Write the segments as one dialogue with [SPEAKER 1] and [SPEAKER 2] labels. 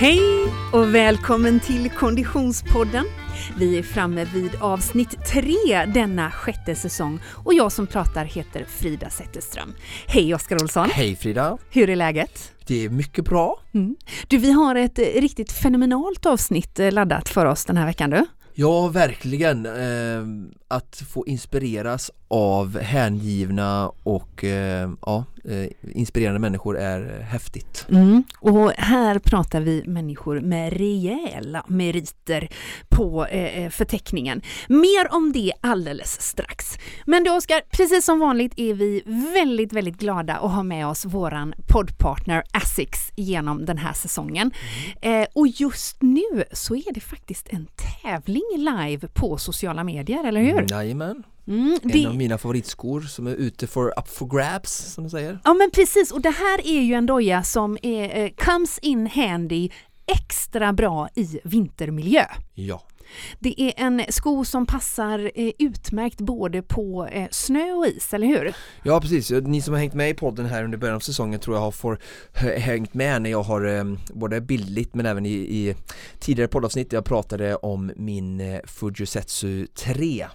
[SPEAKER 1] Hej och välkommen till Konditionspodden. Vi är framme vid avsnitt tre denna sjätte säsong och jag som pratar heter Frida Zetterström. Hej Oskar Olsson!
[SPEAKER 2] Hej Frida!
[SPEAKER 1] Hur är läget?
[SPEAKER 2] Det är mycket bra.
[SPEAKER 1] Mm. Du, vi har ett riktigt fenomenalt avsnitt eh, laddat för oss den här veckan du.
[SPEAKER 2] Ja, verkligen. Eh, att få inspireras av hängivna och eh, ja, eh, inspirerande människor är häftigt.
[SPEAKER 1] Mm. Och här pratar vi människor med rejäla meriter på eh, eh, förteckningen. Mer om det alldeles strax. Men du Oskar, precis som vanligt är vi väldigt, väldigt glada att ha med oss våran poddpartner Asics genom den här säsongen. Mm. Eh, och just nu så är det faktiskt en tävling live på sociala medier, eller hur?
[SPEAKER 2] Jajamän. Mm, det... En av mina favoritskor som är ute for up for grabs som de säger.
[SPEAKER 1] Ja men precis och det här är ju en doja som är, eh, comes in handy extra bra i vintermiljö.
[SPEAKER 2] Ja.
[SPEAKER 1] Det är en sko som passar eh, utmärkt både på eh, snö och is, eller hur?
[SPEAKER 2] Ja precis, ni som har hängt med i podden här under början av säsongen tror jag har får, hängt med när jag har eh, både bildligt men även i, i tidigare poddavsnitt jag pratade om min eh, Fujisetsu 3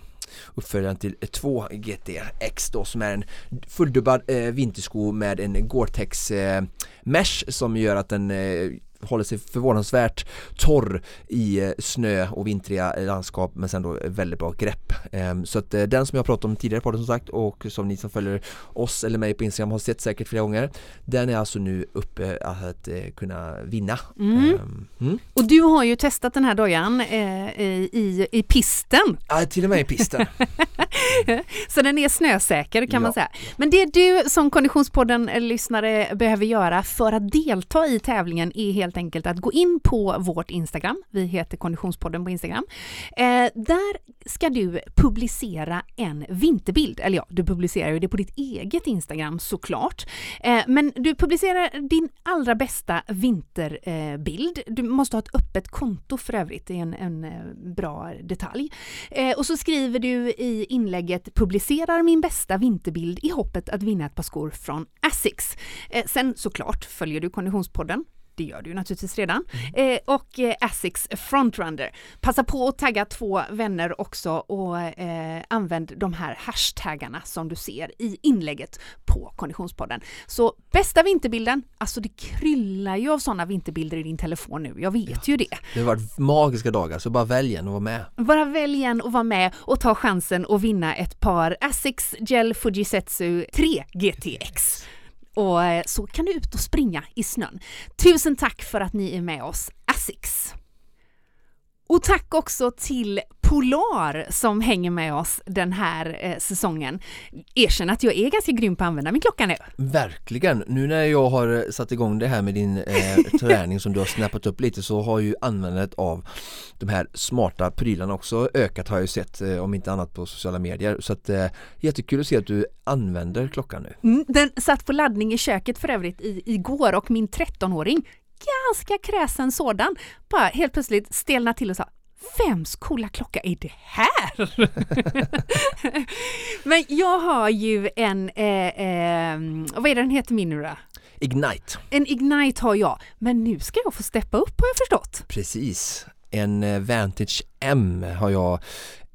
[SPEAKER 2] uppföljaren till 2 GTX då som är en fulldubbad eh, vintersko med en Gore-Tex eh, mesh som gör att den eh, håller sig förvånansvärt torr i eh, snö och vintriga landskap men sen då väldigt bra grepp. Ehm, så att eh, den som jag pratat om tidigare på det som sagt och som ni som följer oss eller mig på Instagram har sett säkert flera gånger. Den är alltså nu uppe att eh, kunna vinna. Mm.
[SPEAKER 1] Ehm, mm. Och du har ju testat den här dojan i, i pisten.
[SPEAKER 2] Ja, till och med i pisten.
[SPEAKER 1] Så den är snösäker kan ja. man säga. Men det du som Konditionspodden-lyssnare behöver göra för att delta i tävlingen är helt helt enkelt att gå in på vårt Instagram. Vi heter Konditionspodden på Instagram. Eh, där ska du publicera en vinterbild. Eller ja, du publicerar ju det på ditt eget Instagram såklart. Eh, men du publicerar din allra bästa vinterbild. du måste ha ett öppet konto för övrigt. Det är en, en eh, bra detalj. Eh, och så skriver du i inlägget publicerar min bästa vinterbild i hoppet att vinna ett par skor från Asics. Eh, sen såklart följer du Konditionspodden det gör du naturligtvis redan. Mm. Eh, och eh, Asics Frontrunner. Passa på att tagga två vänner också och eh, använd de här hashtaggarna som du ser i inlägget på Konditionspodden. Så bästa vinterbilden, alltså det kryllar ju av sådana vinterbilder i din telefon nu, jag vet ja. ju det.
[SPEAKER 2] Det har varit magiska dagar, så bara välj en och var med.
[SPEAKER 1] Bara välj en och var med och ta chansen att vinna ett par Asics Gel Fujisetsu 3 GTX och eh, så kan du ut och springa i snön. Tusen tack för att ni är med oss, Asics! Och tack också till Polar som hänger med oss den här eh, säsongen. Erkänn att jag är ganska grym på att använda min klocka nu.
[SPEAKER 2] Verkligen! Nu när jag har eh, satt igång det här med din eh, träning som du har snappat upp lite så har ju användandet av de här smarta prylarna också ökat har jag ju sett eh, om inte annat på sociala medier så att eh, jättekul att se att du använder klockan nu.
[SPEAKER 1] Mm, den satt på laddning i köket för övrigt i, igår och min 13-åring ganska kräsen sådan, bara helt plötsligt stelna till och sa Vems coola klocka är det här? Men jag har ju en, eh, eh, vad är det den heter min nu då?
[SPEAKER 2] Ignite.
[SPEAKER 1] En Ignite har jag, men nu ska jag få steppa upp har jag förstått.
[SPEAKER 2] Precis. En eh, Vantage M har jag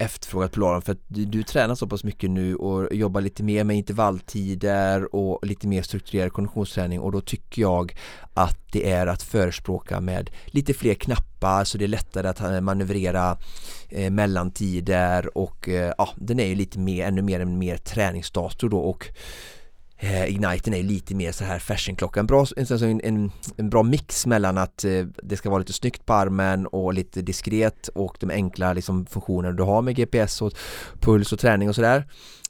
[SPEAKER 2] efterfrågat Polaren för att du, du, tränar så pass mycket nu och jobbar lite mer med intervalltider och lite mer strukturerad konditionsträning och då tycker jag att det är att förespråka med lite fler knappar så det är lättare att eh, manövrera eh, mellantider och eh, ja, den är ju lite mer, ännu mer en mer träningsdator då och eh, Igniten är lite mer så här fashionklocka, en bra, en, en, en bra mix mellan att eh, det ska vara lite snyggt på armen och lite diskret och de enkla liksom, funktioner du har med GPS och puls och träning och sådär.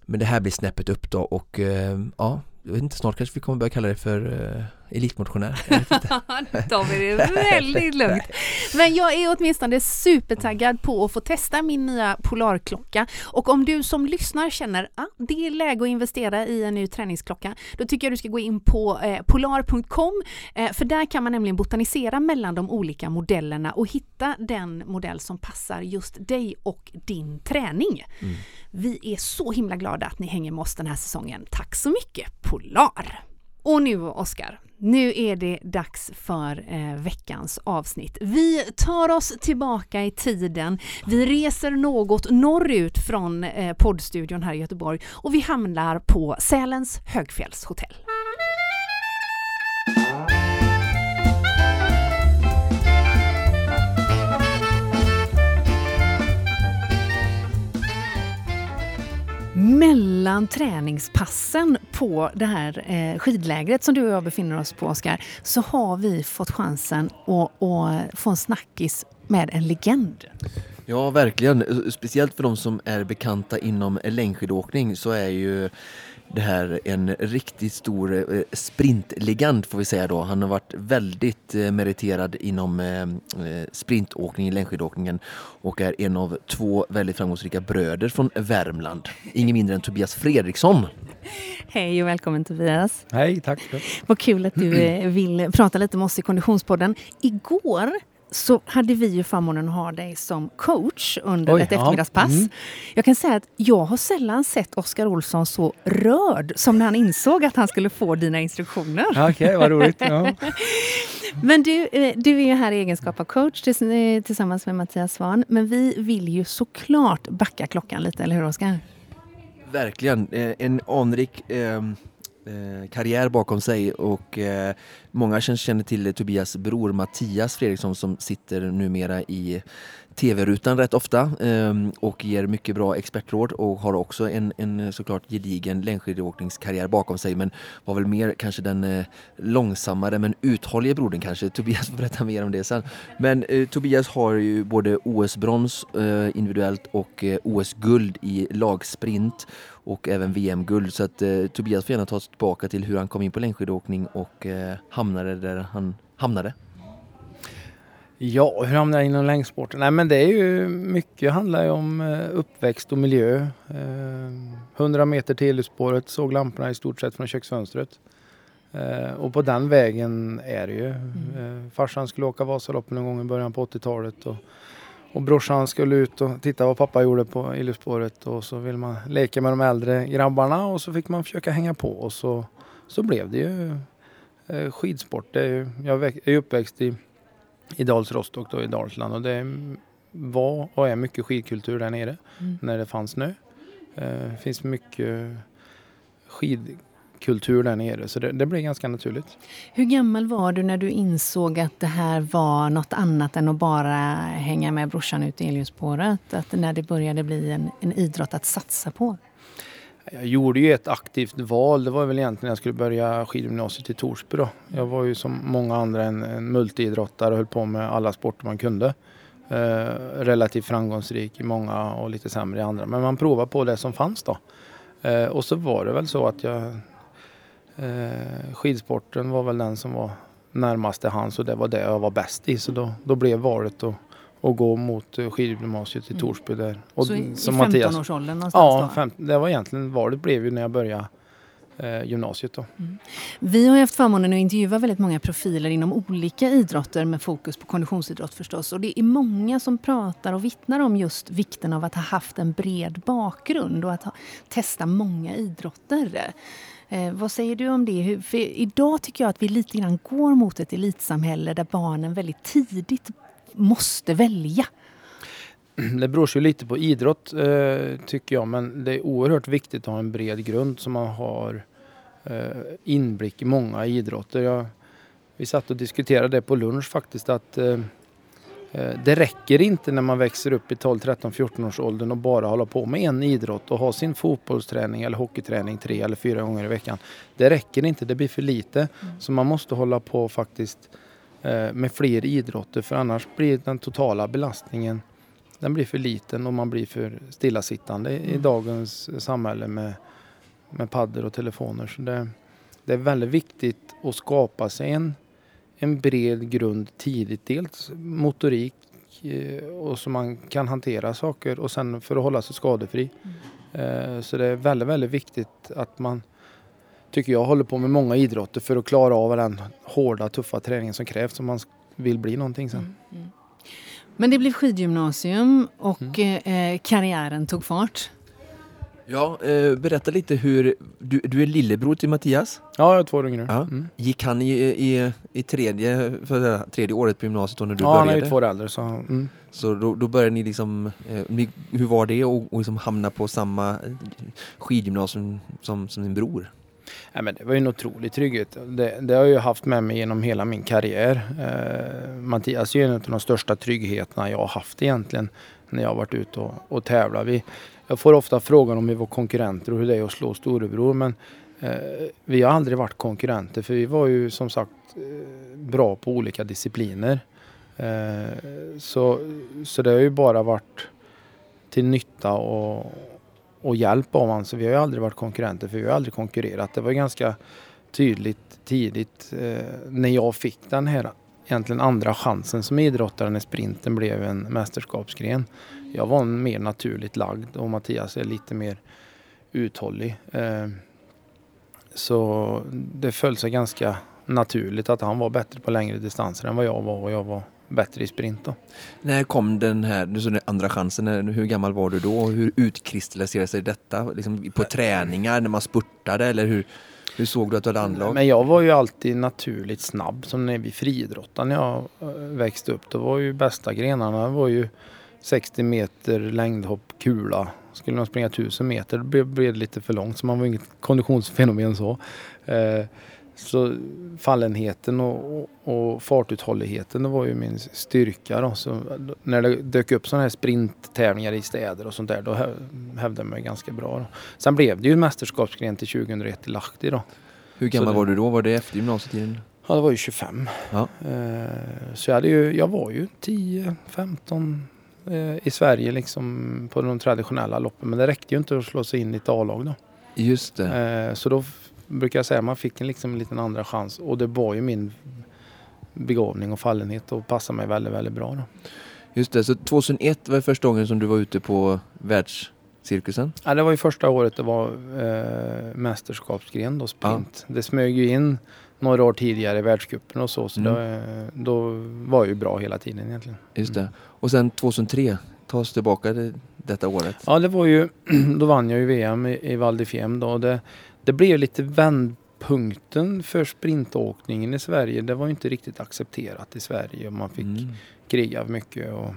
[SPEAKER 2] Men det här blir snäppet upp då och eh, ja, jag vet inte, snart kanske vi kommer börja kalla det för eh, elitmotionär.
[SPEAKER 1] vi det väldigt lugnt. Men jag är åtminstone supertaggad på att få testa min nya Polarklocka. Och om du som lyssnar känner att ah, det är läge att investera i en ny träningsklocka, då tycker jag du ska gå in på eh, polar.com, eh, för där kan man nämligen botanisera mellan de olika modellerna och hitta den modell som passar just dig och din träning. Mm. Vi är så himla glada att ni hänger med oss den här säsongen. Tack så mycket Polar! Och nu Oskar, nu är det dags för eh, veckans avsnitt. Vi tar oss tillbaka i tiden. Vi reser något norrut från eh, poddstudion här i Göteborg och vi hamnar på Sälens högfjällshotell. Mellan träningspassen på det här eh, skidlägret som du och jag befinner oss på, Oskar, så har vi fått chansen att, att få en snackis med en legend.
[SPEAKER 2] Ja, verkligen. Speciellt för de som är bekanta inom längdskidåkning så är ju det här en riktigt stor eh, sprintlegend får vi säga då. Han har varit väldigt eh, meriterad inom eh, sprintåkning, längdskidåkningen och är en av två väldigt framgångsrika bröder från Värmland. Ingen mindre än Tobias Fredriksson.
[SPEAKER 1] Hej och välkommen Tobias.
[SPEAKER 3] Hej, tack.
[SPEAKER 1] Vad kul att du vill prata lite med oss i Konditionspodden. Igår så hade vi ju förmånen att ha dig som coach under Oj, ett eftermiddagspass. Ja. Mm. Jag kan säga att jag har sällan sett Oskar Olsson så rörd som när han insåg att han skulle få dina instruktioner.
[SPEAKER 3] Okej, okay, vad roligt. Ja.
[SPEAKER 1] Men du, eh, du är ju här i egenskap av coach eh, tillsammans med Mattias Svahn. Men vi vill ju såklart backa klockan lite, eller hur Oskar?
[SPEAKER 2] Verkligen. Eh, en anrik eh Eh, karriär bakom sig och eh, många känner till Tobias bror Mattias Fredriksson som sitter numera i tv-rutan rätt ofta ehm, och ger mycket bra expertråd och har också en, en eh, såklart gedigen längdskidåkningskarriär bakom sig men var väl mer kanske den eh, långsammare men uthållige brodern kanske. Tobias får berätta mer om det sen. Men eh, Tobias har ju både OS-brons eh, individuellt och eh, OS-guld i lagsprint och även VM-guld så att eh, Tobias får gärna ta oss tillbaka till hur han kom in på längdskidåkning och eh, hamnade där han hamnade.
[SPEAKER 3] Ja, hur hamnade jag inom längdsporten? Nej men det är ju mycket handlar ju om eh, uppväxt och miljö. 100 eh, meter till elspåret, såg lamporna i stort sett från köksfönstret. Eh, och på den vägen är det ju. Mm. Farsan skulle åka Vasaloppen en gång i början på 80-talet. Och, och brorsan skulle ut och titta vad pappa gjorde på elspåret och så vill man leka med de äldre grabbarna och så fick man försöka hänga på och så, så blev det ju skidsport. Det är ju, jag är uppväxt i i Dals Rostock då i Dalsland och det var och är mycket skidkultur där nere mm. när det fanns snö. Eh, det finns mycket skidkultur där nere så det, det blev ganska naturligt.
[SPEAKER 1] Hur gammal var du när du insåg att det här var något annat än att bara hänga med brorsan ut i elljusspåret? Att när det började bli en, en idrott att satsa på?
[SPEAKER 3] Jag gjorde ju ett aktivt val. Det var väl egentligen när jag skulle börja skidgymnasiet i Torsby då. Jag var ju som många andra en, en multiidrottare och höll på med alla sporter man kunde. Eh, relativt framgångsrik i många och lite sämre i andra. Men man provade på det som fanns då. Eh, och så var det väl så att jag eh, skidsporten var väl den som var närmast till hands och det var det jag var bäst i. Så då, då blev valet att och gå mot eh, skidgymnasiet i mm. Torsby. Där. Och
[SPEAKER 1] så i, som i 15-årsåldern någonstans?
[SPEAKER 3] Ja, fem, det var egentligen valet blev ju när jag började eh, gymnasiet. Då. Mm.
[SPEAKER 1] Vi har haft förmånen att intervjua väldigt många profiler inom olika idrotter med fokus på konditionsidrott förstås. Och det är många som pratar och vittnar om just vikten av att ha haft en bred bakgrund och att ha, testa många idrotter. Eh, vad säger du om det? Hur, idag tycker jag att vi lite grann går mot ett elitsamhälle där barnen väldigt tidigt måste välja?
[SPEAKER 3] Det beror ju lite på idrott eh, tycker jag men det är oerhört viktigt att ha en bred grund så man har eh, inblick i många idrotter. Jag, vi satt och diskuterade det på lunch faktiskt att eh, det räcker inte när man växer upp i 12, 13, 14 års åldern och bara hålla på med en idrott och ha sin fotbollsträning eller hockeyträning tre eller fyra gånger i veckan. Det räcker inte, det blir för lite. Mm. Så man måste hålla på faktiskt med fler idrotter för annars blir den totala belastningen den blir för liten och man blir för stillasittande mm. i dagens samhälle med, med paddor och telefoner. Så det, det, är väldigt viktigt att skapa sig en, en bred grund tidigt. Dels motorik eh, och så man kan hantera saker och sen för att hålla sig skadefri. Mm. Eh, så det är väldigt, väldigt viktigt att man tycker jag, håller på med många idrotter för att klara av den hårda, tuffa träningen som krävs om man vill bli någonting sen. Mm, mm.
[SPEAKER 1] Men det blev skidgymnasium och mm. eh, karriären tog fart.
[SPEAKER 2] Ja, eh, berätta lite hur, du, du är lillebror till Mattias.
[SPEAKER 3] Ja, jag har två yngre.
[SPEAKER 2] Ja.
[SPEAKER 3] Mm.
[SPEAKER 2] Gick han i, i, i tredje, för, tredje året på gymnasiet då när du
[SPEAKER 3] Ja, han är
[SPEAKER 2] började?
[SPEAKER 3] ju två år äldre så mm.
[SPEAKER 2] Så då, då började ni liksom, eh, ni, hur var det att och liksom hamna på samma eh, skidgymnasium som, som din bror?
[SPEAKER 3] Nej, men det var ju en otrolig trygghet. Det, det har jag ju haft med mig genom hela min karriär. Eh, Mattias är en av de största tryggheterna jag har haft egentligen när jag har varit ute och, och tävlat. Vi, jag får ofta frågan om vi var konkurrenter och hur det är att slå storebror men eh, vi har aldrig varit konkurrenter för vi var ju som sagt eh, bra på olika discipliner. Eh, så, så det har ju bara varit till nytta och, och hjälp av honom. Så vi har ju aldrig varit konkurrenter för vi har aldrig konkurrerat. Det var ganska tydligt tidigt eh, när jag fick den här egentligen andra chansen som idrottare när sprinten blev en mästerskapsgren. Jag var en mer naturligt lagd och Mattias är lite mer uthållig. Eh, så det föll sig ganska naturligt att han var bättre på längre distanser än vad jag var och jag var bättre i sprint. Då.
[SPEAKER 2] När kom den här du den andra chansen? Hur gammal var du då? Hur utkristalliserade sig detta? Liksom på träningar, när man spurtade eller hur, hur såg du att du hade anlag?
[SPEAKER 3] Men jag var ju alltid naturligt snabb som när vi friidrottade när jag eh, växte upp. Då var ju bästa grenarna var ju 60 meter längdhopp, kula. Skulle man springa 1000 meter blev det lite för långt så man var inget konditionsfenomen så. Eh, Så fallenheten och, och, och fartuthålligheten det var ju min styrka. Då. Så när det dök upp sådana här sprinttävlingar i städer och sånt där då hä- hävdade jag mig ganska bra. Då. Sen blev det ju en mästerskapsgren till 2001 i Lahti då.
[SPEAKER 2] Hur gammal
[SPEAKER 3] det-
[SPEAKER 2] var du då? Var det efter gymnasietiden?
[SPEAKER 3] Ja, det var ju 25.
[SPEAKER 2] Ja.
[SPEAKER 3] Eh, Så jag, hade ju, jag var ju 10, 15 eh, i Sverige liksom på de traditionella loppen. Men det räckte ju inte att slå sig in i ett A-lag då.
[SPEAKER 2] Just det.
[SPEAKER 3] Eh, Så då brukar jag säga man fick en, liksom, en liten andra chans. Och det var ju min begåvning och fallenhet och passade mig väldigt, väldigt bra då.
[SPEAKER 2] Just det. Så 2001 var första gången som du var ute på världscirkusen?
[SPEAKER 3] Ja, det var ju första året det var eh, mästerskapsgren då, sprint. Det smög ju in några år tidigare i världscupen och så. Så
[SPEAKER 2] Mm.
[SPEAKER 3] då, eh, då var ju bra hela tiden egentligen.
[SPEAKER 2] Just det.
[SPEAKER 3] Mm.
[SPEAKER 2] Och sen 2003, ta oss tillbaka till detta året.
[SPEAKER 3] Ja, det var ju, då vann jag ju VM i, i Val då. Det, det blev lite vändpunkten för sprintåkningen i Sverige. Det var inte riktigt accepterat i Sverige och man fick
[SPEAKER 2] Mm.
[SPEAKER 3] kriga mycket och,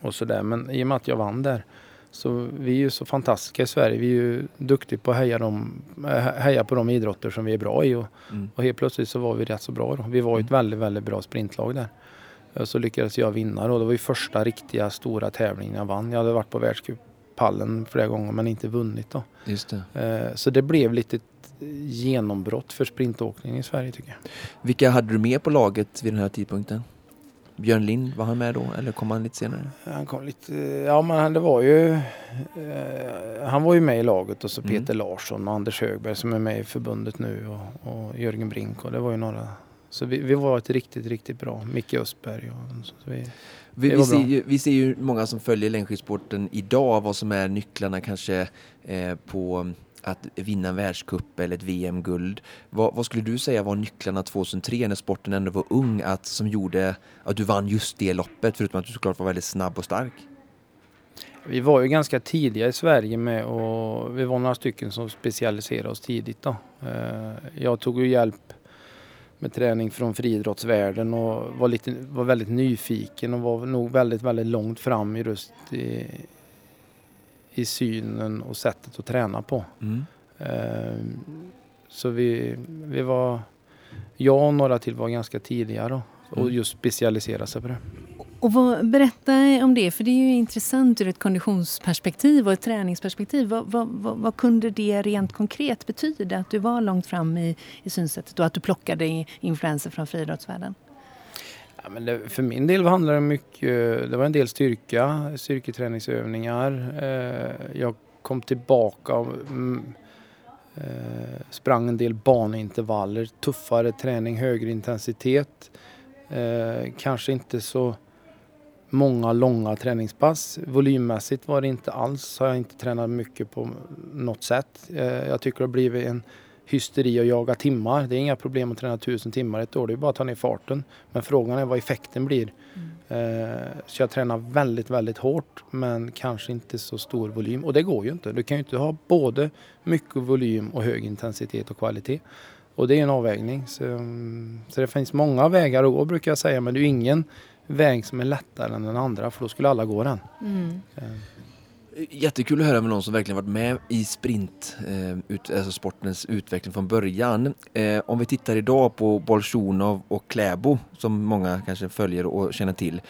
[SPEAKER 3] och sådär. Men i och med att jag vann där så vi är ju så fantastiska i Sverige. Vi är ju duktiga på att heja, dem, eh, heja på de idrotter som vi är bra i och,
[SPEAKER 2] Mm.
[SPEAKER 3] och helt plötsligt så var vi rätt så bra då. Vi var ett väldigt, väldigt bra sprintlag där. Eh, Så lyckades jag vinna då. Det var ju första riktiga stora tävlingen jag vann. Jag hade varit på världscuppallen flera gånger men inte vunnit då.
[SPEAKER 2] Det.
[SPEAKER 3] Eh, Så det blev lite ett genombrott för sprintåkning i Sverige tycker jag.
[SPEAKER 2] Vilka hade du med på laget vid den här tidpunkten? Björn Lind, var han med då eller kom han lite senare?
[SPEAKER 3] Han kom lite, ja men det var ju, eh, han var ju med i laget och så
[SPEAKER 2] Mm.
[SPEAKER 3] Peter Larsson och Anders Högberg som är med i förbundet nu och, och Jörgen Brink och det var ju några. Så vi, vi var ett riktigt, riktigt bra. Micke Östberg och så vi,
[SPEAKER 2] Vi, vi, ser ju, vi ser ju många som följer längdskidsporten idag, vad som är nycklarna kanske eh, på att vinna en världscup eller ett VM-guld. Vad, vad skulle du säga var nycklarna 2003 när sporten ändå var ung, att, som gjorde att du vann just det loppet, förutom att du såklart var väldigt snabb och stark?
[SPEAKER 3] Vi var ju ganska tidiga i Sverige med och vi var några stycken som specialiserade oss tidigt då. Eh, Jag tog ju hjälp med träning från friidrottsvärlden och var, lite, var väldigt nyfiken och var nog väldigt, väldigt långt fram i just i, i synen och sättet att träna på.
[SPEAKER 2] Mm.
[SPEAKER 3] Eh, Så vi, vi var, jag och några till var ganska tidiga då och
[SPEAKER 2] Mm.
[SPEAKER 3] just specialiserade sig på det.
[SPEAKER 1] Och vad, berätta om det, för det är ju intressant ur ett konditionsperspektiv och ett träningsperspektiv. Vad, vad, vad, vad kunde det rent konkret betyda att du var långt fram i, i synsättet och att du plockade influenser från friidrottsvärlden?
[SPEAKER 3] Ja, men det, för min del handlade det mycket, det var en del styrka, styrketräningsövningar. Eh, jag kom tillbaka och mm, eh, sprang en del banintervaller, tuffare träning, högre intensitet. Eh, kanske inte så många långa träningspass. Volymmässigt var det inte alls, har jag inte tränat mycket på något sätt. Eh, jag tycker det har blivit en hysteri att jaga timmar. Det är inga problem att träna tusen timmar ett år, det är bara att ta ner farten. Men frågan är vad effekten blir. Mm. så jag tränar väldigt, väldigt hårt men kanske inte så stor volym. Och det går ju inte. Du kan ju inte ha både mycket volym och hög intensitet och kvalitet. Och det är en avvägning. Så, mm, så det finns många vägar att gå brukar jag säga men det är ingen väg som är lättare än den andra för då skulle alla gå den. Mm. Eh.
[SPEAKER 2] Jättekul att höra med någon som verkligen varit med i sprint, eh, ut, alltså sportens utveckling från början. Eh, om vi tittar idag på Bolsjunov och Kläbo som många kanske följer och känner till.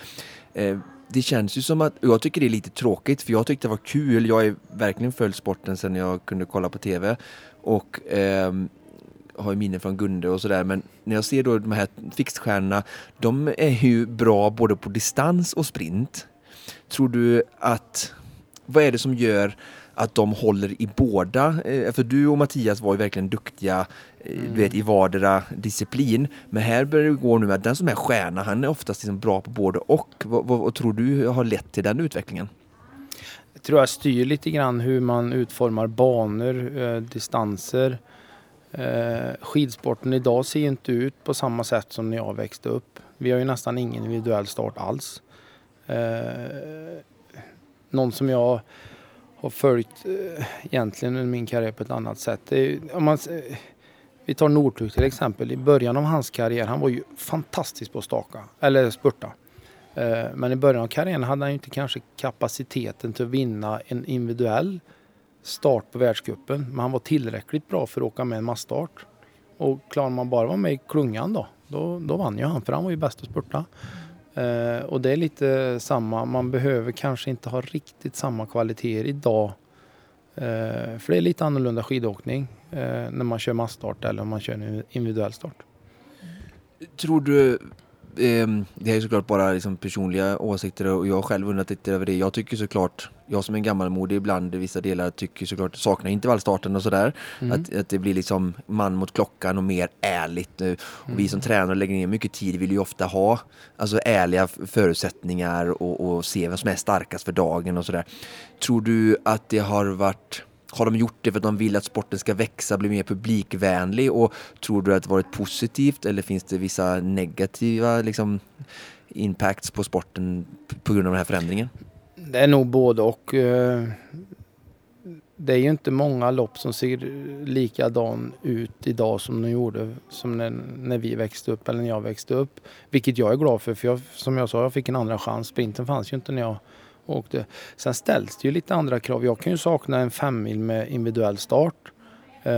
[SPEAKER 2] Eh, det känns ju som att, jag tycker det är lite tråkigt för jag tyckte det var kul. Jag har verkligen följt sporten sedan jag kunde kolla på TV och ehm, har ju minnen från Gunde och sådär men när jag ser då de här fixstjärnorna, de är ju bra både på distans och sprint. Tror du att vad är det som gör att de håller i båda? Eh, för du och Mattias var ju verkligen duktiga mm. du vet, i vardera disciplin. Men här börjar det gå nu med att den som är stjärna, han är oftast liksom bra på både och. Vad, vad, vad tror du har lett till den utvecklingen?
[SPEAKER 3] Jag tror jag styr lite grann hur man utformar banor, eh, distanser. Eh, skidsporten idag ser inte ut på samma sätt som när jag växte upp. Vi har ju nästan ingen individuell start alls. Eh, någon som jag har följt eh, egentligen under min karriär på ett annat sätt. Är, om man, eh, vi tar Northug till exempel. I början av hans karriär, han var ju fantastisk på att staka, eller spurta. Eh, men i början av karriären hade han inte kanske kapaciteten till att vinna en individuell start på världscupen. Men han var tillräckligt bra för att åka med en massstart. Och klarar man bara vara med i klungan då, då, då vann ju han för han var ju bäst att spurta. Eh, och det är lite samma, man behöver kanske inte ha riktigt samma kvaliteter idag. Eh, för det är lite annorlunda skidåkning eh, när man kör massstart eller om man kör en individuell start.
[SPEAKER 2] Tror du ehm, det är såklart bara liksom personliga åsikter och jag har själv undrat lite över det. Jag tycker såklart, jag som är gammalmodig ibland i vissa delar tycker såklart, saknar intervallstarten och sådär. Mm. Att, att det blir liksom man mot klockan och mer ärligt. Och mm. vi som tränar och lägger ner mycket tid vill ju ofta ha alltså ärliga förutsättningar och, och se vem som är starkast för dagen och sådär. Tror du att det har varit har de gjort det för att de vill att sporten ska växa, bli mer publikvänlig och tror du att det varit positivt eller finns det vissa negativa liksom, impacts på sporten på grund av den här förändringen?
[SPEAKER 3] Det är nog både och. Eh, det är ju inte många lopp som ser likadan ut idag som de gjorde som när, när vi växte upp eller när jag växte upp. Vilket jag är glad för, för jag, som jag sa, jag fick en andra chans. Sprinten fanns ju inte när jag åkte. Sen ställs det ju lite andra krav. Jag kan ju sakna en femmil med individuell start. Eh,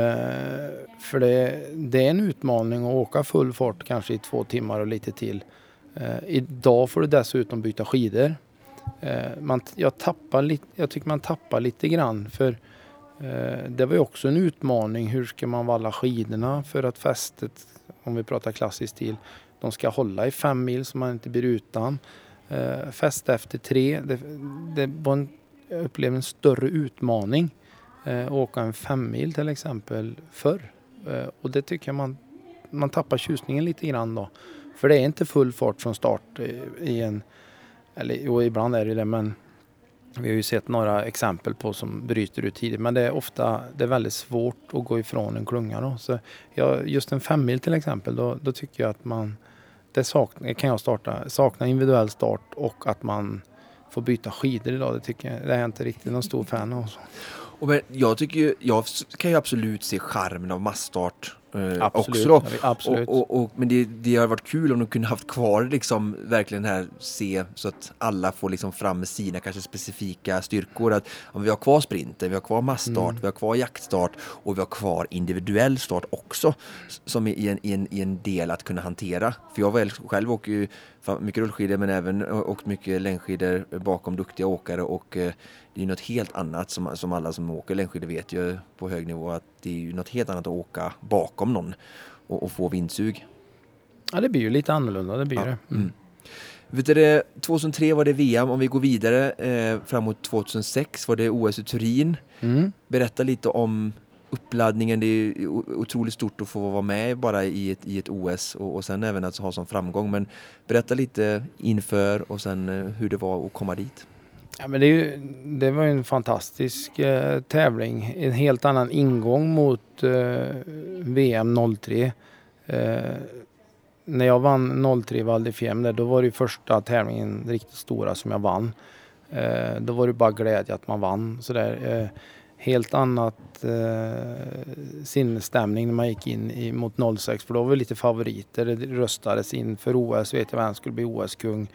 [SPEAKER 3] för det, det, är en utmaning att åka full fart kanske i två timmar och lite till. Eh, idag får du dessutom byta skidor. Eh, man, jag, tappar li, jag tycker man tappar lite grann för eh, det var ju också en utmaning. Hur ska man valla skidorna för att fästet, om vi pratar klassisk stil, de ska hålla i fem mil så man inte blir utan. Eh, fäste efter tre. Det, det var en, jag upplevde en större utmaning eh, att åka en femmil till exempel förr. Eh, och det tycker jag man, man tappar tjusningen lite grann då. För det är inte full fart från start eh, i en, eller jo, ibland är det det men vi har ju sett några exempel på som bryter ut tidigt men det är ofta det är väldigt svårt att gå ifrån en klunga. Då. Så jag, just en femmil till exempel, då, då tycker jag att man det sakna, kan jag starta, sakna individuell start och att man får byta skidor idag. Det, tycker jag, det är jag inte riktigt någon stor fan av.
[SPEAKER 2] Och men jag, tycker ju, jag kan ju absolut se charmen av massstart
[SPEAKER 3] eh, absolut, också. Absolut.
[SPEAKER 2] Och, och, och, men det, det har varit kul om de kunde haft kvar liksom verkligen här se så att alla får liksom fram sina kanske specifika styrkor. Att om vi har kvar sprinten, vi har kvar massstart, mm. vi har kvar jaktstart och vi har kvar individuell start också som i en, i en, i en del att kunna hantera. För jag själv åker ju mycket rullskidor men även åkt mycket längdskidor bakom duktiga åkare och eh, det är något helt annat som, som alla som åker längdskidor vet ju på hög nivå att det är ju något helt annat att åka bakom någon och, och få vindsug.
[SPEAKER 3] Ja det blir ju lite annorlunda, det blir ja. det. Mm. Mm.
[SPEAKER 2] Vet du, 2003 var det VM, om vi går vidare eh, framåt 2006 var det OS i Turin. Mm. Berätta lite om uppladdningen, det är otroligt stort att få vara med bara i ett, i ett OS och, och sen även att ha sån framgång. Men berätta lite inför och sen eh, hur det var att komma dit.
[SPEAKER 3] Ja, men det, ju, det var en fantastisk eh, tävling. En helt annan ingång mot eh, VM 03. Eh, när jag vann 03 Val di Fiemme, då var det ju första tävlingen riktigt stora som jag vann. Eh, då var det bara glädje att man vann. Sådär. Eh, helt annat eh, sinnesstämning när man gick in i, mot 06 för då var vi lite favoriter. Det röstades in för OS, vet jag vem skulle bli OS-kung.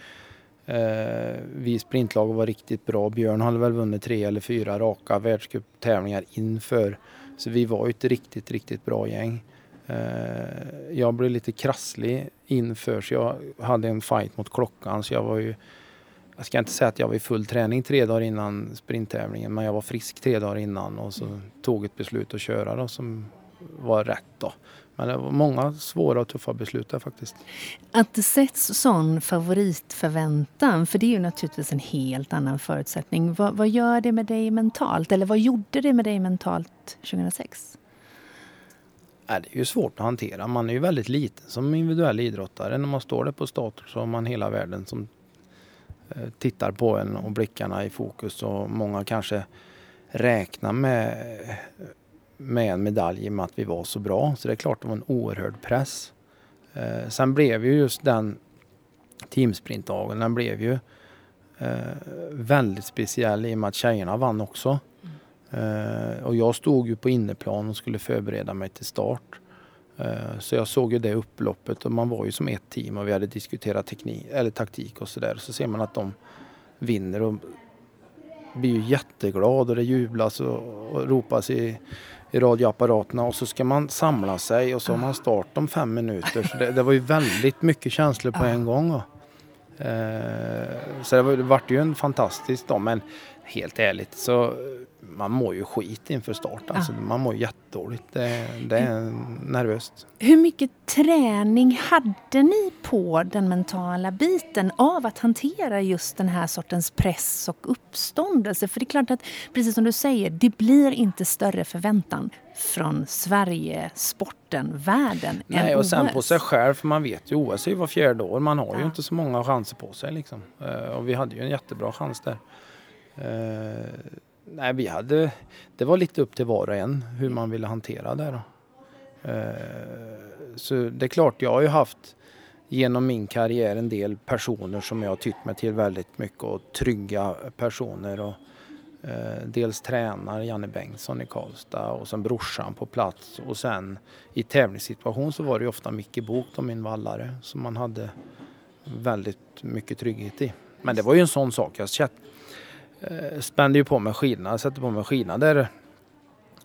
[SPEAKER 3] Eh, vi sprintlag var riktigt bra. Björn hade väl vunnit tre eller fyra raka världscuptävlingar inför. Så vi var ju ett riktigt, riktigt bra gäng. Eh, jag blev lite krasslig inför så jag hade en fight mot klockan så jag var ju jag ska inte säga att jag var i full träning tre dagar innan sprinttävlingen men jag var frisk tre dagar innan och så tog ett beslut att köra då, som var rätt då. Men det var många svåra och tuffa beslut där faktiskt.
[SPEAKER 1] Att det sätts sån favoritförväntan, för det är ju naturligtvis en helt annan förutsättning. Vad, vad gör det med dig mentalt? Eller vad gjorde det med dig mentalt 2006?
[SPEAKER 3] det är ju svårt att hantera. Man är ju väldigt liten som individuell idrottare. När man står där på stator så har man hela världen som tittar på en och blickarna i fokus och många kanske räknar med med en medalj i och med att vi var så bra. Så det är klart det var en oerhörd press. Eh, sen blev ju just den teamsprintdagen, den blev ju eh, väldigt speciell i och med att tjejerna vann också. Eh, och jag stod ju på inneplan och skulle förbereda mig till start. Eh, så jag såg ju det upploppet och man var ju som ett team och vi hade diskuterat teknik, eller taktik och sådär. Så ser man att de vinner och blir ju jätteglad och det jublas och, och ropas i i radioapparaterna och så ska man samla sig och så har man start om fem minuter. Så det, det var ju väldigt mycket känslor på en gång. Eh, så det, var, det vart ju en fantastisk dag men helt ärligt så man mår ju skit inför start. Alltså, Man mår jättedåligt. Det, det är nervöst.
[SPEAKER 1] Hur mycket träning hade ni på den mentala biten av att hantera just den här sortens press och uppståndelse? För det är klart att, precis som du säger, det blir inte större förväntan från Sverige, sporten, världen
[SPEAKER 3] Nej, och sen på sig själv, för man vet ju OS är ju var fjärde år. Man har ja. ju inte så många chanser på sig liksom. Eh, och vi hade ju en jättebra chans där. Eh, nej, vi hade, det var lite upp till var och en hur man ville hantera det. Då. Eh, så det är klart, jag har ju haft genom min karriär en del personer som jag har tyckt mig till väldigt mycket och trygga personer. Och, eh, dels tränare Janne Bengtsson i Karlstad och sen brorsan på plats och sen i tävlingssituation så var det ju ofta Micke Bok, min vallare, som man hade väldigt mycket trygghet i. Men det var ju en sån sak. Jag Eh, spände ju på mig skidorna, sätter på mig skidorna där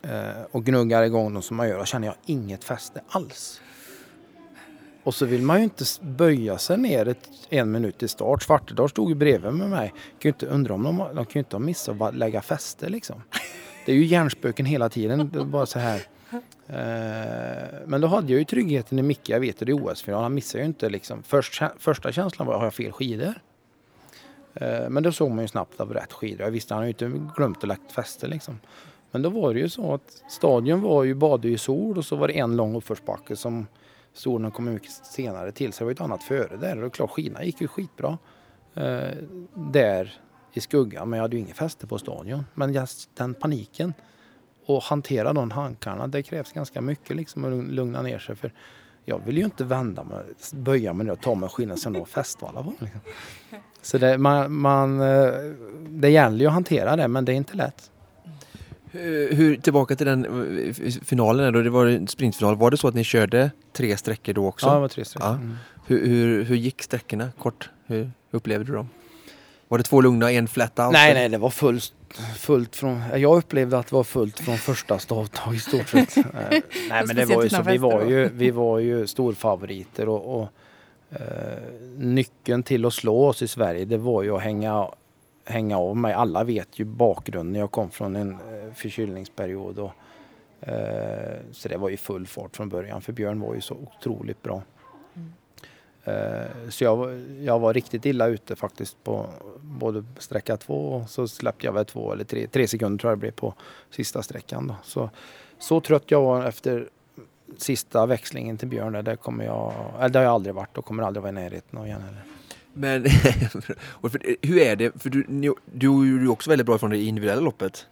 [SPEAKER 3] eh, och gnuggar igång dem som man gör och känner jag inget fäste alls. Och så vill man ju inte böja sig ner ett, en minut i start. Svartedal stod ju bredvid med mig. Kan ju inte undra om de, de kan ju inte ha missat att lägga fäste liksom. Det är ju hjärnspöken hela tiden. Det är bara så här. Eh, men då hade jag ju tryggheten i Micke. Jag vet att det är OS-final. Han missar ju inte liksom. Först, första känslan var, har jag fel skidor? Eh, men då såg man ju snabbt av rätt skidor. Jag visste han hade ju inte glömt att lägga fäste liksom. Men då var det ju så att stadion var ju badade i sol och så var det en lång uppförsbacke som solen kom mycket senare till. Så det var ett annat före där. Och klart skidorna gick ju skitbra. Eh, där i skuggan. Men jag hade ju inget fäste på stadion. Men just den paniken och hantera de hankarna. Det krävs ganska mycket liksom att lugna ner sig. För jag vill ju inte vända mig, böja mig ner och ta mig skinn sen och fästvalla på. Liksom. Så det, man, man, eh, det gäller ju att hantera det men det är inte lätt.
[SPEAKER 2] Hur, tillbaka till den eh, finalen då, det var en sprintfinal. Var det så att ni körde tre sträckor då också?
[SPEAKER 3] Ja, det var tre sträckor. Ja.
[SPEAKER 2] Mm. Hur, hur, hur, gick sträckorna kort? Hur upplevde du dem? Var det två lugna, en flätta?
[SPEAKER 3] Nej, nej, det var fullt, fullt från... Jag upplevde att det var fullt från första stavtag i stort sett. nej, men det var ju så. Vi var ju, vi var ju storfavoriter och, och eh, nyckeln till att slå oss i Sverige, det var ju att hänga hänga av mig. Alla vet ju bakgrunden. Jag kom från en eh, förkylningsperiod. Och, eh, så det var ju full fart från början för Björn var ju så otroligt bra. Mm. Eh, så jag, jag var riktigt illa ute faktiskt på både sträcka två och så släppte jag väl två eller tre, tre sekunder tror jag det blev på sista sträckan. Då. Så, så trött jag var efter sista växlingen till Björn, det, kommer jag, eller det har jag aldrig varit och kommer aldrig vara i närheten av igen heller.
[SPEAKER 2] Men för, hur är det, för du, du är ju också väldigt bra från det individuella loppet.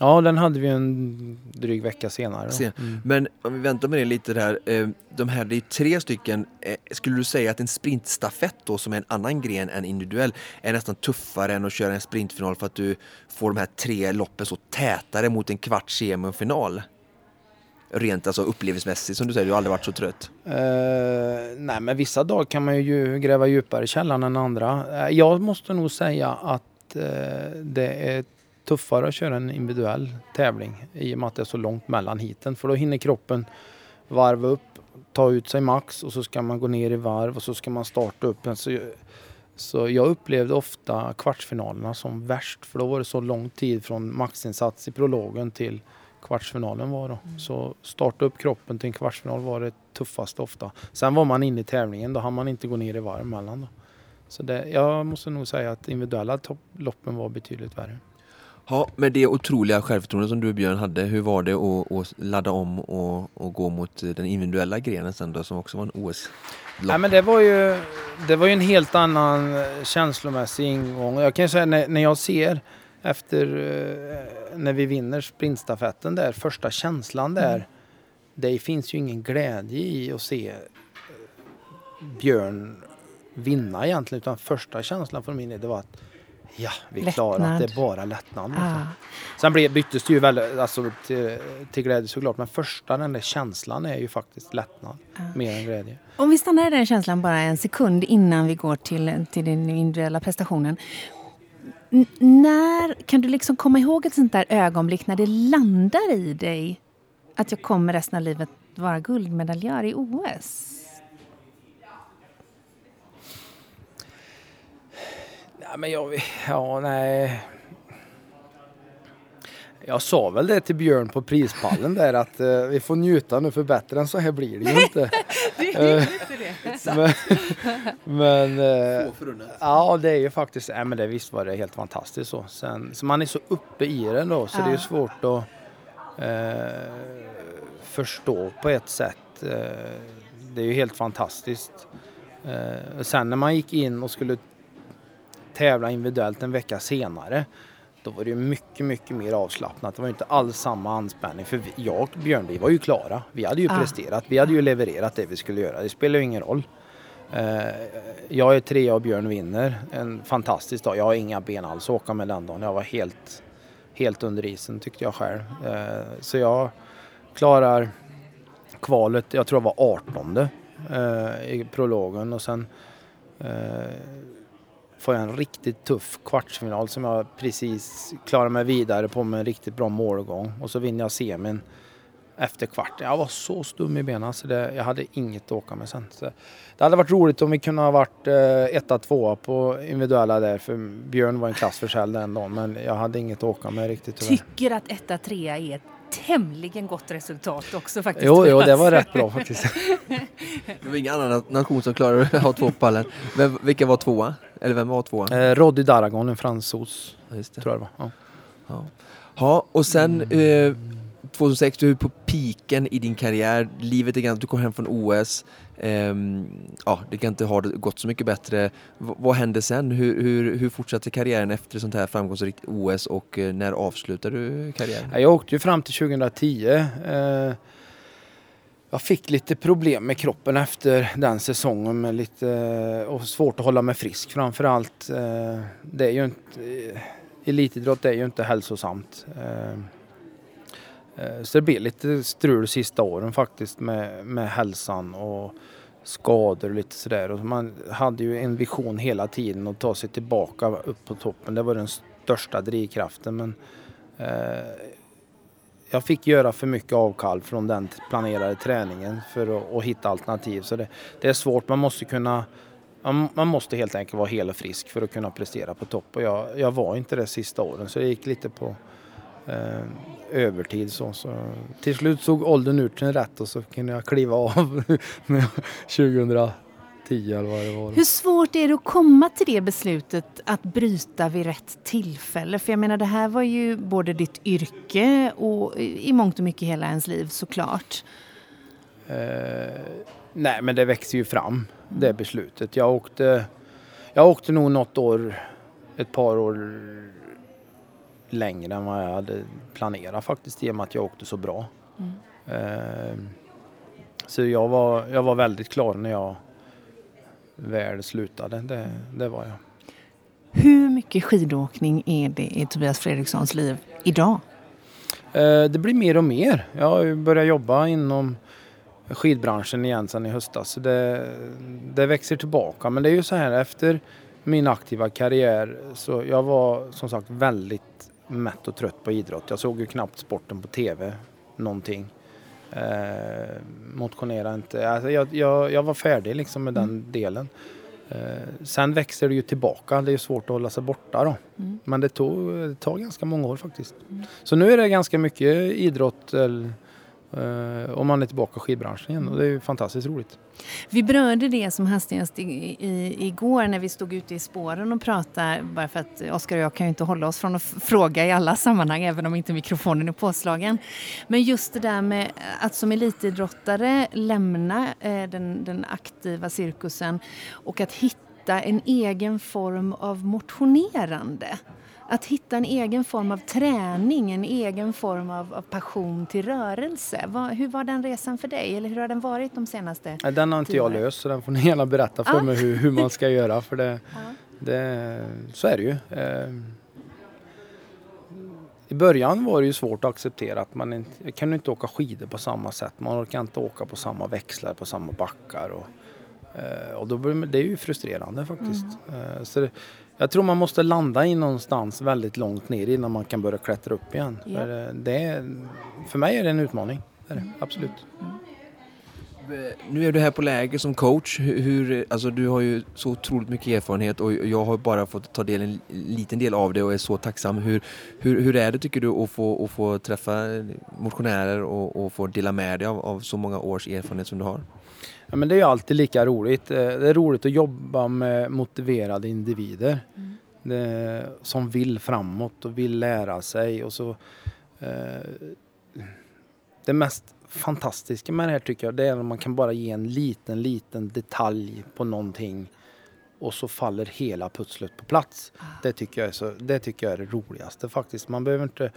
[SPEAKER 3] Ja, den hade vi en dryg vecka senare. då.
[SPEAKER 2] Se.
[SPEAKER 3] Mm.
[SPEAKER 2] Men om vi väntar med det lite där. eh, De här, det är tre stycken. Eh, Skulle du säga att en sprintstafett då som är en annan gren än individuell är nästan tuffare än att köra en sprintfinal för att du får de här tre loppen så tätare mot en kvart semi och final? Rent alltså upplevelsemässigt som du säger, du har aldrig varit så trött.
[SPEAKER 3] Uh, nej, men vissa dagar kan man ju gräva djupare i källaren än andra. Eh, jag måste nog säga att uh, det är tuffare att köra en individuell tävling i och med att det är så långt mellan heaten. För då hinner kroppen varva upp, ta ut sig max och så ska man gå ner i varv och så ska man starta upp. Alltså, så, så jag upplevde ofta kvartsfinalerna som värst för då var det så lång tid från maxinsats i prologen till kvartsfinalen var då. Så starta upp kroppen till en kvartsfinal var det tuffaste ofta. Sen var man inne i tävlingen, då hann man inte gå ner i varv mellan. Då. Så det, jag måste nog säga att individuella topploppen var betydligt värre.
[SPEAKER 2] Ja, med det otroliga självförtroende som du Björn hade, hur var det att, att ladda om och, och gå mot den individuella grenen sen då som också var en OS?
[SPEAKER 3] Nej, men det var ju, det var ju en helt annan eh, känslomässig ingång. Jag kan ju säga när, när jag ser efter eh, när vi vinner sprintstafetten där, första känslan där. Det finns ju ingen glädje i att se eh, Björn vinna egentligen utan första känslan från min del det var att ja, vi klarar det är bara lättnad.
[SPEAKER 1] Ah.
[SPEAKER 3] Sen blev, byttes det ju väldigt, alltså, till, till glädje såklart men första den där känslan är ju faktiskt lättnad mer än glädje.
[SPEAKER 4] Om vi stannar i den känslan bara en sekund innan vi går till, till den individuella prestationen. N- när kan du liksom komma ihåg ett sånt där ögonblick när det landar i dig att jag kommer resten av livet vara guldmedaljör i OS?
[SPEAKER 3] Ja, men jag, ja, nej. Jag sa väl det till Björn på prispallen där att eh, vi får njuta nu för bättre än så här blir det ju inte. Eh, men men eh, ja, det är ju faktiskt, nej, men det visst var det helt fantastiskt så. Sen, så man är så uppe i det då så det är svårt att eh, förstå på ett sätt. Eh, det är ju helt fantastiskt. Eh, sen när man gick in och skulle tävla individuellt en vecka senare. Då var det mycket, mycket mer avslappnat. Det var ju inte alls samma anspänning. För jag och Björn, vi var ju klara. Vi hade ju
[SPEAKER 4] Ah.
[SPEAKER 3] presterat. Vi hade ju levererat det vi skulle göra. Det spelar ju ingen roll. Eh, jag är trea och Björn vinner. En fantastisk dag. Jag har inga ben alls att åka med den dagen. Jag var helt, helt under isen tyckte jag själv. Eh, så jag klarar kvalet, jag tror jag var 18 eh, i prologen och sen får jag en riktigt tuff kvartsfinal som jag precis klarar mig vidare på med en riktigt bra målgång. Och så vinner jag semin efter kvarten. Jag var så stum i benen så det, jag hade inget att åka med sen. Så det hade varit roligt om vi kunde ha varit eh, etta, tvåa på individuella där för Björn var en klass för sig den dagen men jag hade inget att åka med riktigt tyvärr.
[SPEAKER 4] Tycker att etta, trea är ett tämligen gott resultat också faktiskt.
[SPEAKER 3] Jo, jo, det var rätt bra faktiskt.
[SPEAKER 2] Det var ingen annan nation som klarade att ha två pallen. Men vilka var tvåa? Eller vem var tvåa?
[SPEAKER 3] Eh, Roddy Daragon, en fransos,
[SPEAKER 2] Ja, just det.
[SPEAKER 3] tror jag det var. Ja.
[SPEAKER 2] Ja. ja, och sen eh, 2006, du är på piken i din karriär. Livet är ganska, du kom hem från OS. Ehm, ja, det kan inte ha gått så mycket bättre. V- vad hände sen? Hur, hur, hur fortsatte karriären efter sånt här framgångsrikt OS och eh, när avslutade du karriären?
[SPEAKER 3] Jag åkte ju fram till 2010. Eh, jag fick lite problem med kroppen efter den säsongen med lite, eh, och svårt att hålla mig frisk framförallt. Eh, det är ju inte, eh, elitidrott är ju inte hälsosamt. Eh, så det blev lite strul de sista åren faktiskt med, med hälsan och skador och lite sådär. Och man hade ju en vision hela tiden att ta sig tillbaka upp på toppen. Det var den största drivkraften. Men eh, jag fick göra för mycket avkall från den planerade träningen för att, att hitta alternativ. Så det, det är svårt. Man måste kunna man, man måste helt enkelt vara hel och frisk för att kunna prestera på topp. Och jag, jag var inte det sista åren så det gick lite på eh, övertid. Så, så. Till slut såg åldern ut en rätt och så kunde jag kliva av när jag- 2010 eller vad det var.
[SPEAKER 4] Hur svårt är det att komma till det beslutet att bryta vid rätt tillfälle? För jag menar, det här var ju både ditt yrke och i mångt och mycket hela ens liv såklart.
[SPEAKER 3] Eh, nej, men det växer ju fram, det beslutet. Jag åkte, jag åkte nog något år, ett par år längre än vad jag hade planerat faktiskt i och med att jag åkte så bra. Mm. Eh, så jag var, jag var väldigt klar när jag väl slutade. Det, det var jag.
[SPEAKER 4] Hur mycket skidåkning är det i Tobias Fredrikssons liv idag?
[SPEAKER 3] Eh, det blir mer och mer. Jag har börjat jobba inom skidbranschen igen sedan i höstas. Så det, det växer tillbaka. Men det är ju så här efter min aktiva karriär så jag var som sagt väldigt mätt och trött på idrott. Jag såg ju knappt sporten på TV någonting. Eh, motionera inte. Alltså jag, jag, jag var färdig liksom med den mm. delen. Eh, sen växer det ju tillbaka. Det är svårt att hålla sig borta då. Mm. Men det tog, det tar ganska många år faktiskt. Mm. Så nu är det ganska mycket idrott eh, Eh, och man är tillbaka i skidbranschen igen och det är fantastiskt roligt.
[SPEAKER 4] Vi berörde det som hastigast i, i, igår när vi stod ute i spåren och pratade bara för att Oskar och jag kan ju inte hålla oss från att fråga i alla sammanhang även om inte mikrofonen är påslagen. Men just det där med att som elitidrottare lämna eh, den, den aktiva cirkusen och att hitta en egen form av motionerande att hitta en egen form av träning, en egen form av, av passion till rörelse. Var, hur var den resan för dig? Eller hur har den varit de senaste
[SPEAKER 3] Den har inte jag löst så den får ni gärna berätta för ah. mig hur, hur, man ska göra. För det, ah. det, så är det ju. Eh, I början var det ju svårt att acceptera att man inte, kunde inte åka skidor på samma sätt. Man kan inte åka på samma växlar, på samma backar. Och, eh, och då det är ju frustrerande faktiskt. Mm. Eh, så det, jag tror man måste landa i någonstans väldigt långt ner innan man kan börja klättra upp igen. Ja. För, eh, det är, för mig är det en utmaning. Det är det, absolut. Mm.
[SPEAKER 2] Nu är du här på läger som coach. Hur, alltså du har ju så otroligt mycket erfarenhet och jag har bara fått ta del en liten del av det och är så tacksam. Hur, hur, hur är det tycker du att få, att få träffa motionärer och, och få dela med dig av, av så många års erfarenhet som du har?
[SPEAKER 3] Ja, men det är alltid lika roligt. Eh, det är roligt att jobba med motiverade individer mm. det, som vill framåt och vill lära sig. Och så, eh, det mest fantastiska med det här tycker jag det är när man kan bara ge en liten, liten detalj på någonting och så faller hela pusslet på plats. Ah. Det tycker jag är, så, det, tycker jag är det roligaste faktiskt. Man behöver inte...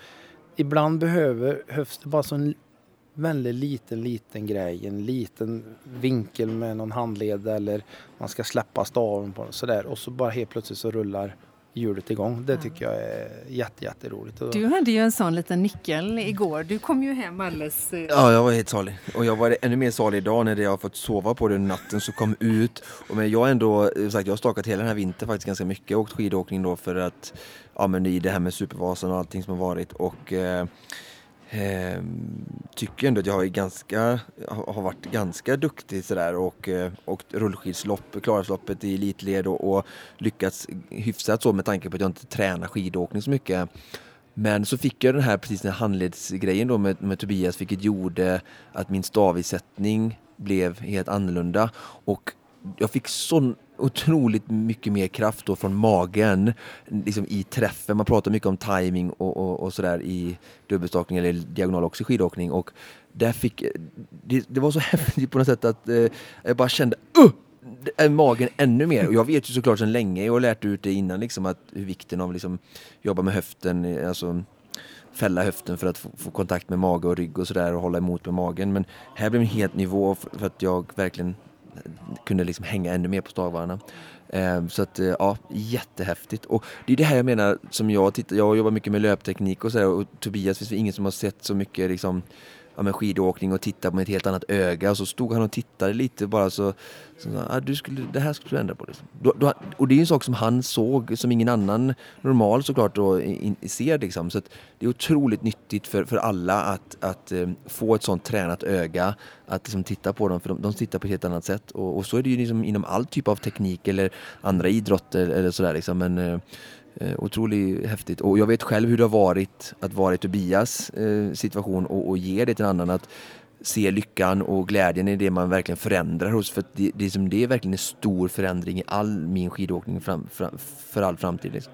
[SPEAKER 3] Ibland behöver, behövs det bara så en väldigt liten, liten grej. En liten vinkel med någon handled eller man ska släppa staven på sådär och så bara helt plötsligt så rullar hjulet igång. Det tycker jag är jätte, jätteroligt.
[SPEAKER 4] Du hade ju en sån liten nyckel igår. Du kom ju hem alldeles...
[SPEAKER 2] Eh, ja, jag var helt salig. Och jag var ännu mer salig idag när jag har fått sova på den natten så kom ut. Och men jag har ändå, sagt, jag har stakat hela den här vintern faktiskt ganska mycket. Jag har åkt skidåkning då för att, ja men i det här med Supervasan och allting som har varit. Och eh, eh, tycker ändå att jag är ganska, har varit ganska duktig sådär och, eh, åkt rullskidslopp, Klarälvsloppet i elitled och, och lyckats hyfsat så med tanke på att jag inte tränar skidåkning så mycket. Men så fick jag den här precis den här handledsgrejen då med, med Tobias vilket gjorde att min stavisättning blev helt annorlunda och jag fick sån otroligt mycket mer kraft då från magen liksom i träffen. Man pratar mycket om timing och, och, och sådär i dubbelstakning eller diagonal också i skidåkning och där fick, det, det var så häftigt på något sätt att eh, jag bara kände uh! magen ännu mer. Och jag vet ju såklart sedan länge, jag har lärt ut det innan liksom att hur vikten av liksom jobba med höften, eh, alltså fälla höften för att få, få kontakt med mage och rygg och sådär och hålla emot med magen. Men här blev det en helt nivå för att jag verkligen kunde liksom hänga ännu mer på stavarna. Ehm, så att eh, ja, jättehäftigt. Och det är det här jag menar som jag tittar, jag jobbar mycket med löpteknik och så här, och Tobias finns det ingen som har sett så mycket liksom ja, men skidåkning och titta med ett helt annat öga. Och så stod han och tittade lite bara så, så ah, du skulle, det här skulle du ändra på. Liksom. Då, då, och det är en sak som han såg som ingen annan normal såklart då, in, ser. Liksom. Så det är otroligt nyttigt för, för alla att, att um, få ett sånt tränat öga. Att liksom, titta på dem, för de, de tittar på ett helt annat sätt. Och, och så är det ju liksom inom all typ av teknik eller andra idrotter eller sådär. Liksom. Men, uh, Eh, otroligt häftigt. Och jag vet själv hur det har varit att vara i Tobias eh, situation och, och ge det till en annan. Att se lyckan och glädjen i det man verkligen förändrar hos. För det, det, är som det är verkligen en stor förändring i all min skidåkning fram, fram, för all framtid. Liksom.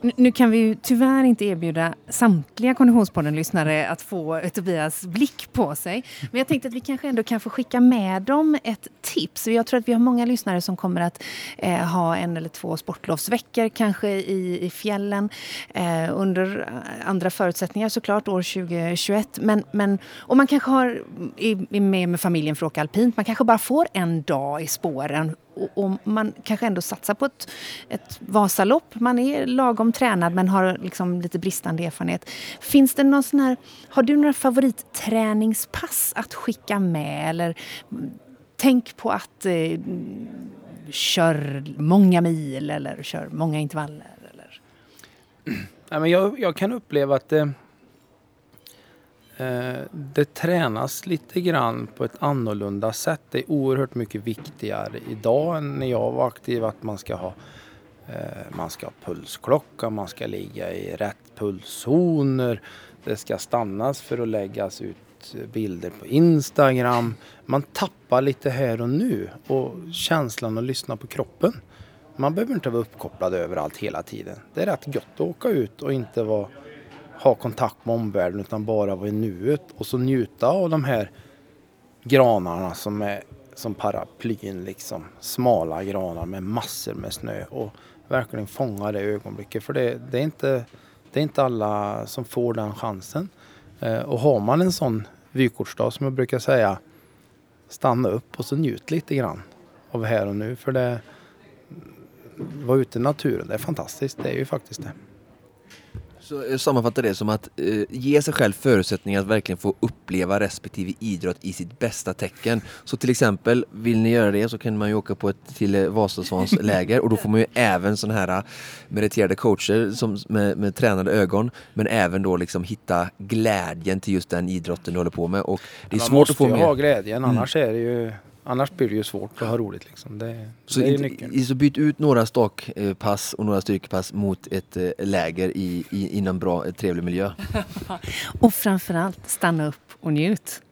[SPEAKER 4] Nu kan vi ju tyvärr inte erbjuda samtliga Konditionspodden-lyssnare att få Tobias blick på sig. Men jag tänkte att vi kanske ändå kan få skicka med dem ett tips. Jag tror att vi har många lyssnare som kommer att eh, ha en eller två sportlovsveckor kanske i, i fjällen eh, under eh, andra förutsättningar såklart år 2021. Men, men, och man kanske har, är med med familjen för att åka alpint. Man kanske bara får en dag i spåren och, och, man kanske ändå satsar på ett, ett Vasalopp. Man är lagom tränad men har liksom lite bristande erfarenhet. Finns det någon sån här, har du några favoritträningspass att skicka med? Eller tänk på att eh, kör många mil eller kör många intervaller? Eller?
[SPEAKER 3] Men jag, jag kan uppleva att Eh, Eh, det tränas lite grann på ett annorlunda sätt. Det är oerhört mycket viktigare idag än när jag var aktiv att man ska ha eh, man ska ha pulsklocka, man ska ligga i rätt pulszoner. Det ska stannas för att läggas ut bilder på Instagram. Man tappar lite här och nu och känslan att lyssna på kroppen. Man behöver inte vara uppkopplad överallt hela tiden. Det är rätt gott att åka ut och inte vara ha kontakt med omvärlden utan bara vara i nuet och så njuta av de här granarna som är som paraplyn liksom. Smala granar med massor med snö och verkligen fånga det ögonblicket för det, det, är, inte, det är inte alla som får den chansen. Eh, och har man en sån vykortsdag som jag brukar säga stanna upp och så njut lite grann av här och nu för det vara ute i naturen, det är fantastiskt, det är ju faktiskt det.
[SPEAKER 2] Så jag sammanfattar det som att eh, ge sig själv förutsättningar att verkligen få uppleva respektive idrott i sitt bästa tecken. Så till exempel, vill ni göra det så kan man ju åka på ett till eh, Vasasvans läger och då får man ju även sådana här eh, meriterade coacher som, med, med tränade ögon men även då liksom hitta glädjen till just den idrotten du håller på med. Och det är
[SPEAKER 3] man
[SPEAKER 2] svårt att få
[SPEAKER 3] med.
[SPEAKER 2] Man
[SPEAKER 3] måste ju ha glädjen annars är det ju Annars blir det ju svårt att ha roligt. Liksom. Det,
[SPEAKER 2] så,
[SPEAKER 3] det är
[SPEAKER 2] inte, så byt ut några stakpass och några styrkepass mot ett eh, läger i, i, inom bra, trevlig miljö.
[SPEAKER 4] och framförallt stanna upp och njut.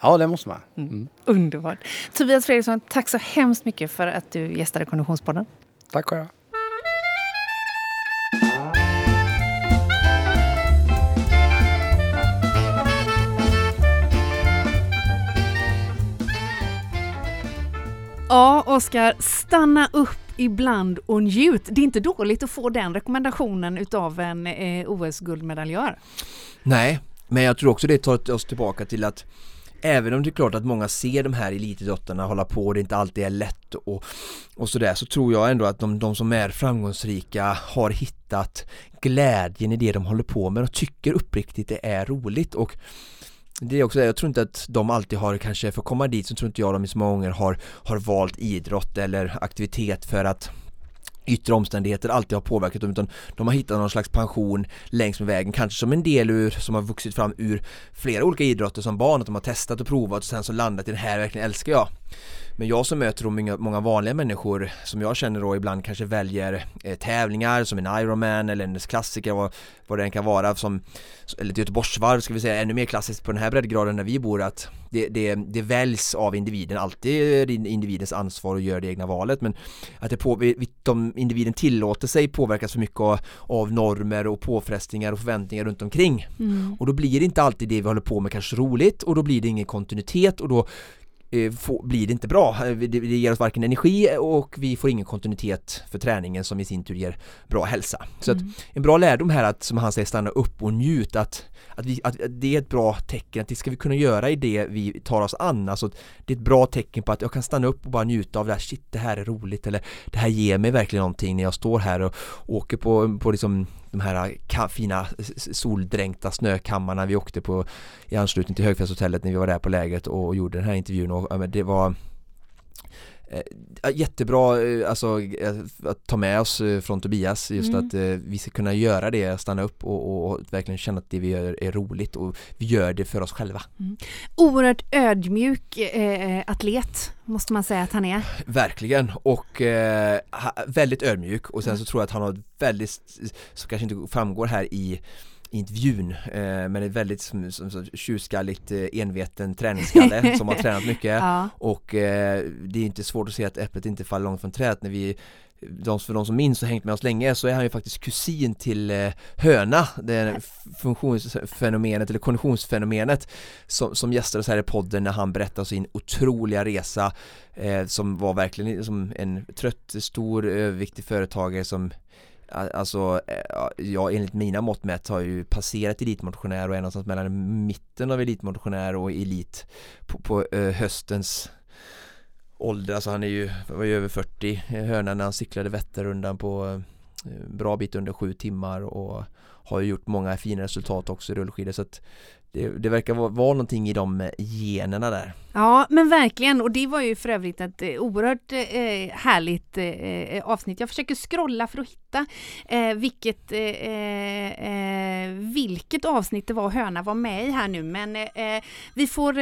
[SPEAKER 3] Ja, det måste man.
[SPEAKER 4] Mm. Mm. Underbart. Tobias Fredriksson, tack så hemskt mycket för att du gästade Konditionspodden.
[SPEAKER 3] Tack själv.
[SPEAKER 1] Ja, Oskar, stanna upp ibland och njut. Det är inte dåligt att få den rekommendationen utav en eh, OS-guldmedaljör.
[SPEAKER 2] Nej, men jag tror också det tar oss tillbaka till att Även om det är klart att många ser de här elitidrottarna hålla på och det inte alltid är lätt och, och sådär så tror jag ändå att de, de som är framgångsrika har hittat glädjen i det de håller på med och tycker uppriktigt det är roligt och det är också det, jag tror inte att de alltid har kanske, för att komma dit så tror inte jag de i så många gånger har, har valt idrott eller aktivitet för att yttre omständigheter alltid har påverkat dem utan de har hittat någon slags pension längs med vägen, kanske som en del ur, som har vuxit fram ur flera olika idrotter som barn, att de har testat och provat och sen så landat i den här verkligen älskar jag. Men jag som möter många, många vanliga människor som jag känner då ibland kanske väljer eh, tävlingar som en Ironman eller en klassiker vad, vad det än kan vara som eller ett Göteborgsvarv ska vi säga ännu mer klassiskt på den här breddgraden där vi bor att det, det, det väljs av individen, alltid individens ansvar att göra det egna valet men att det på, de, individen tillåter sig påverkas för mycket av, av normer och påfrestningar och förväntningar runt omkring mm. och då blir det inte alltid det vi håller på med kanske roligt och då blir det ingen kontinuitet och då Eh, få, blir det inte bra. Eh, det, det ger oss varken energi och vi får ingen kontinuitet för träningen som i sin tur ger bra hälsa. Så mm. att en bra lärdom här att, som han säger, stanna upp och njut att, att, vi, att det är ett bra tecken, att det ska vi kunna göra i det vi tar oss an. Alltså det är ett bra tecken på att jag kan stanna upp och bara njuta av det här, shit det här är roligt eller det här ger mig verkligen någonting när jag står här och åker på, på liksom de här äh, fina soldränkta snökammarna. Vi åkte på i anslutning till Högfjällshotellet när vi var där på lägret och gjorde den här intervjun och det var jättebra eh, alltså, eh, att ta med oss från Tobias just mm. att vi ska kunna göra det, stanna upp och, och, och, verkligen känna att det vi gör är roligt och vi gör det för oss själva. Mm.
[SPEAKER 1] Oerhört ödmjuk eh, atlet måste man säga att han är.
[SPEAKER 2] Verkligen och eh, väldigt ödmjuk och sen mm. så tror jag att han har väldigt, som kanske inte framgår här i intervjun eh, men är väldigt som, som, tjurskalligt eh, enveten träningsskalle som har tränat mycket. Ja. och eh, det är inte svårt att se att äpplet inte faller långt från trädet när vi de, för de som minns och hängt med oss länge så är han ju faktiskt kusin till eh, höna, det funktionsfenomenet eller konditionsfenomenet som, som gästade oss här i podden när han berättade sin otroliga resa eh, som var verkligen som en trött, stor, överviktig företagare som Alltså, eh, ja enligt mina mått mätt har ju passerat elitmotionär och är någonstans mellan mitten av elitmotionär och elit på, på eh, höstens ålder, alltså han är ju, var ju över 40 hörnan när han cyklade Vätternrundan på eh, bra bit under sju timmar och har ju gjort många fina resultat också i rullskidor. Så att det, det verkar vara, vara någonting i de eh, generna där.
[SPEAKER 1] Ja men verkligen och det var ju för övrigt ett eh, oerhört eh, härligt eh, eh, avsnitt. Jag försöker scrolla för att hitta eh, vilket, eh, eh, vilket avsnitt det var Höna var med i här nu men vi får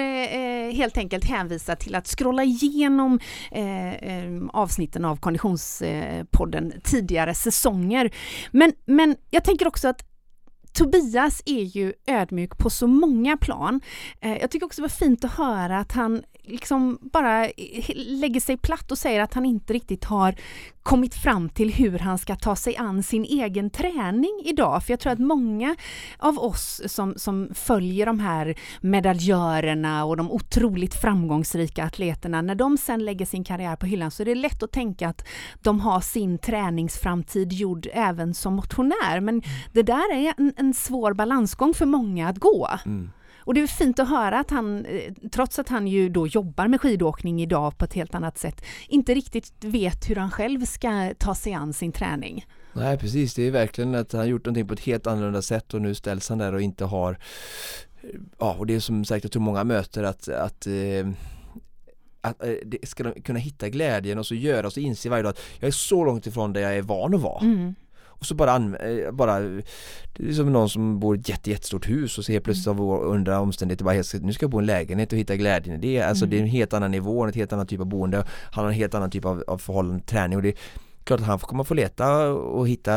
[SPEAKER 1] helt enkelt hänvisa till att scrolla igenom avsnitten av Konditionspodden tidigare säsonger. Men, men jag tänker också att Tobias är ju ödmjuk på så många plan. Eh, jag tycker också det var fint att höra att han liksom bara lägger sig platt och säger att han inte riktigt har kommit fram till hur han ska ta sig an sin egen träning idag. För jag tror att många av oss som, som följer de här medaljörerna och de otroligt framgångsrika atleterna, när de sen lägger sin karriär på hyllan så är det lätt att tänka att de har sin träningsframtid gjord även som motionär. Men det där är en, en svår balansgång för många att gå. Mm. Och det är fint att höra att han, eh, trots att han ju då jobbar med skidåkning idag på ett helt annat sätt, inte riktigt vet hur han själv ska ta sig an sin träning.
[SPEAKER 2] Nej precis, det är verkligen att han gjort någonting på ett helt annorlunda sätt och nu ställs han där och inte har Ja, och det är som sagt, jag tror många möter att, att eh, att eh, det ska kunna hitta glädjen och så göra och så inse varje dag att jag är så långt ifrån där jag är van att vara. Mm. Och så bara, eh, bara Det är som någon som bor i ett jätte, jättestort hus och så helt plötsligt mm. av under omständigheter bara helt, nu ska jag bo i en lägenhet och hitta glädjen i det. Alltså mm. det är en helt annan nivå, en helt annan typ av boende. Han har en helt annan typ av, av förhållande, träning och det klart att han kommer få leta och hitta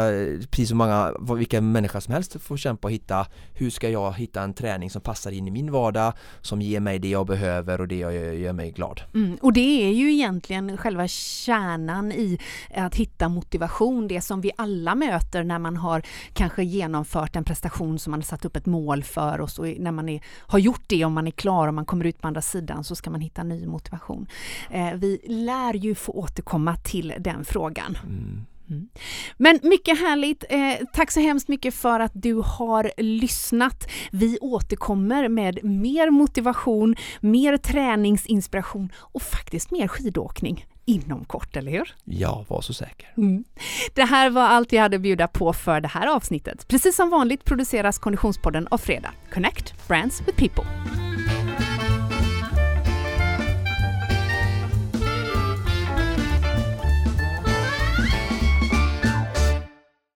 [SPEAKER 2] precis som många, vilka människor som helst får kämpa och hitta hur ska jag hitta en träning som passar in i min vardag som ger mig det jag behöver och det jag gör, mig glad.
[SPEAKER 1] Mm, och det är ju egentligen själva kärnan i att hitta motivation, det som vi alla möter när man har kanske genomfört en prestation som man har satt upp ett mål för och så när man är, har gjort det om man är klar och man kommer ut på andra sidan så ska man hitta ny motivation. Eh, vi lär ju få återkomma till den frågan. Mm. Men mycket härligt. Eh, tack så hemskt mycket för att du har lyssnat. Vi återkommer med mer motivation, mer träningsinspiration och faktiskt mer skidåkning inom kort, eller hur?
[SPEAKER 2] Ja, var så säker.
[SPEAKER 1] Mm. Det här var allt jag hade att bjuda på för det här avsnittet. Precis som vanligt produceras Konditionspodden av Fredag. Connect Brands with People.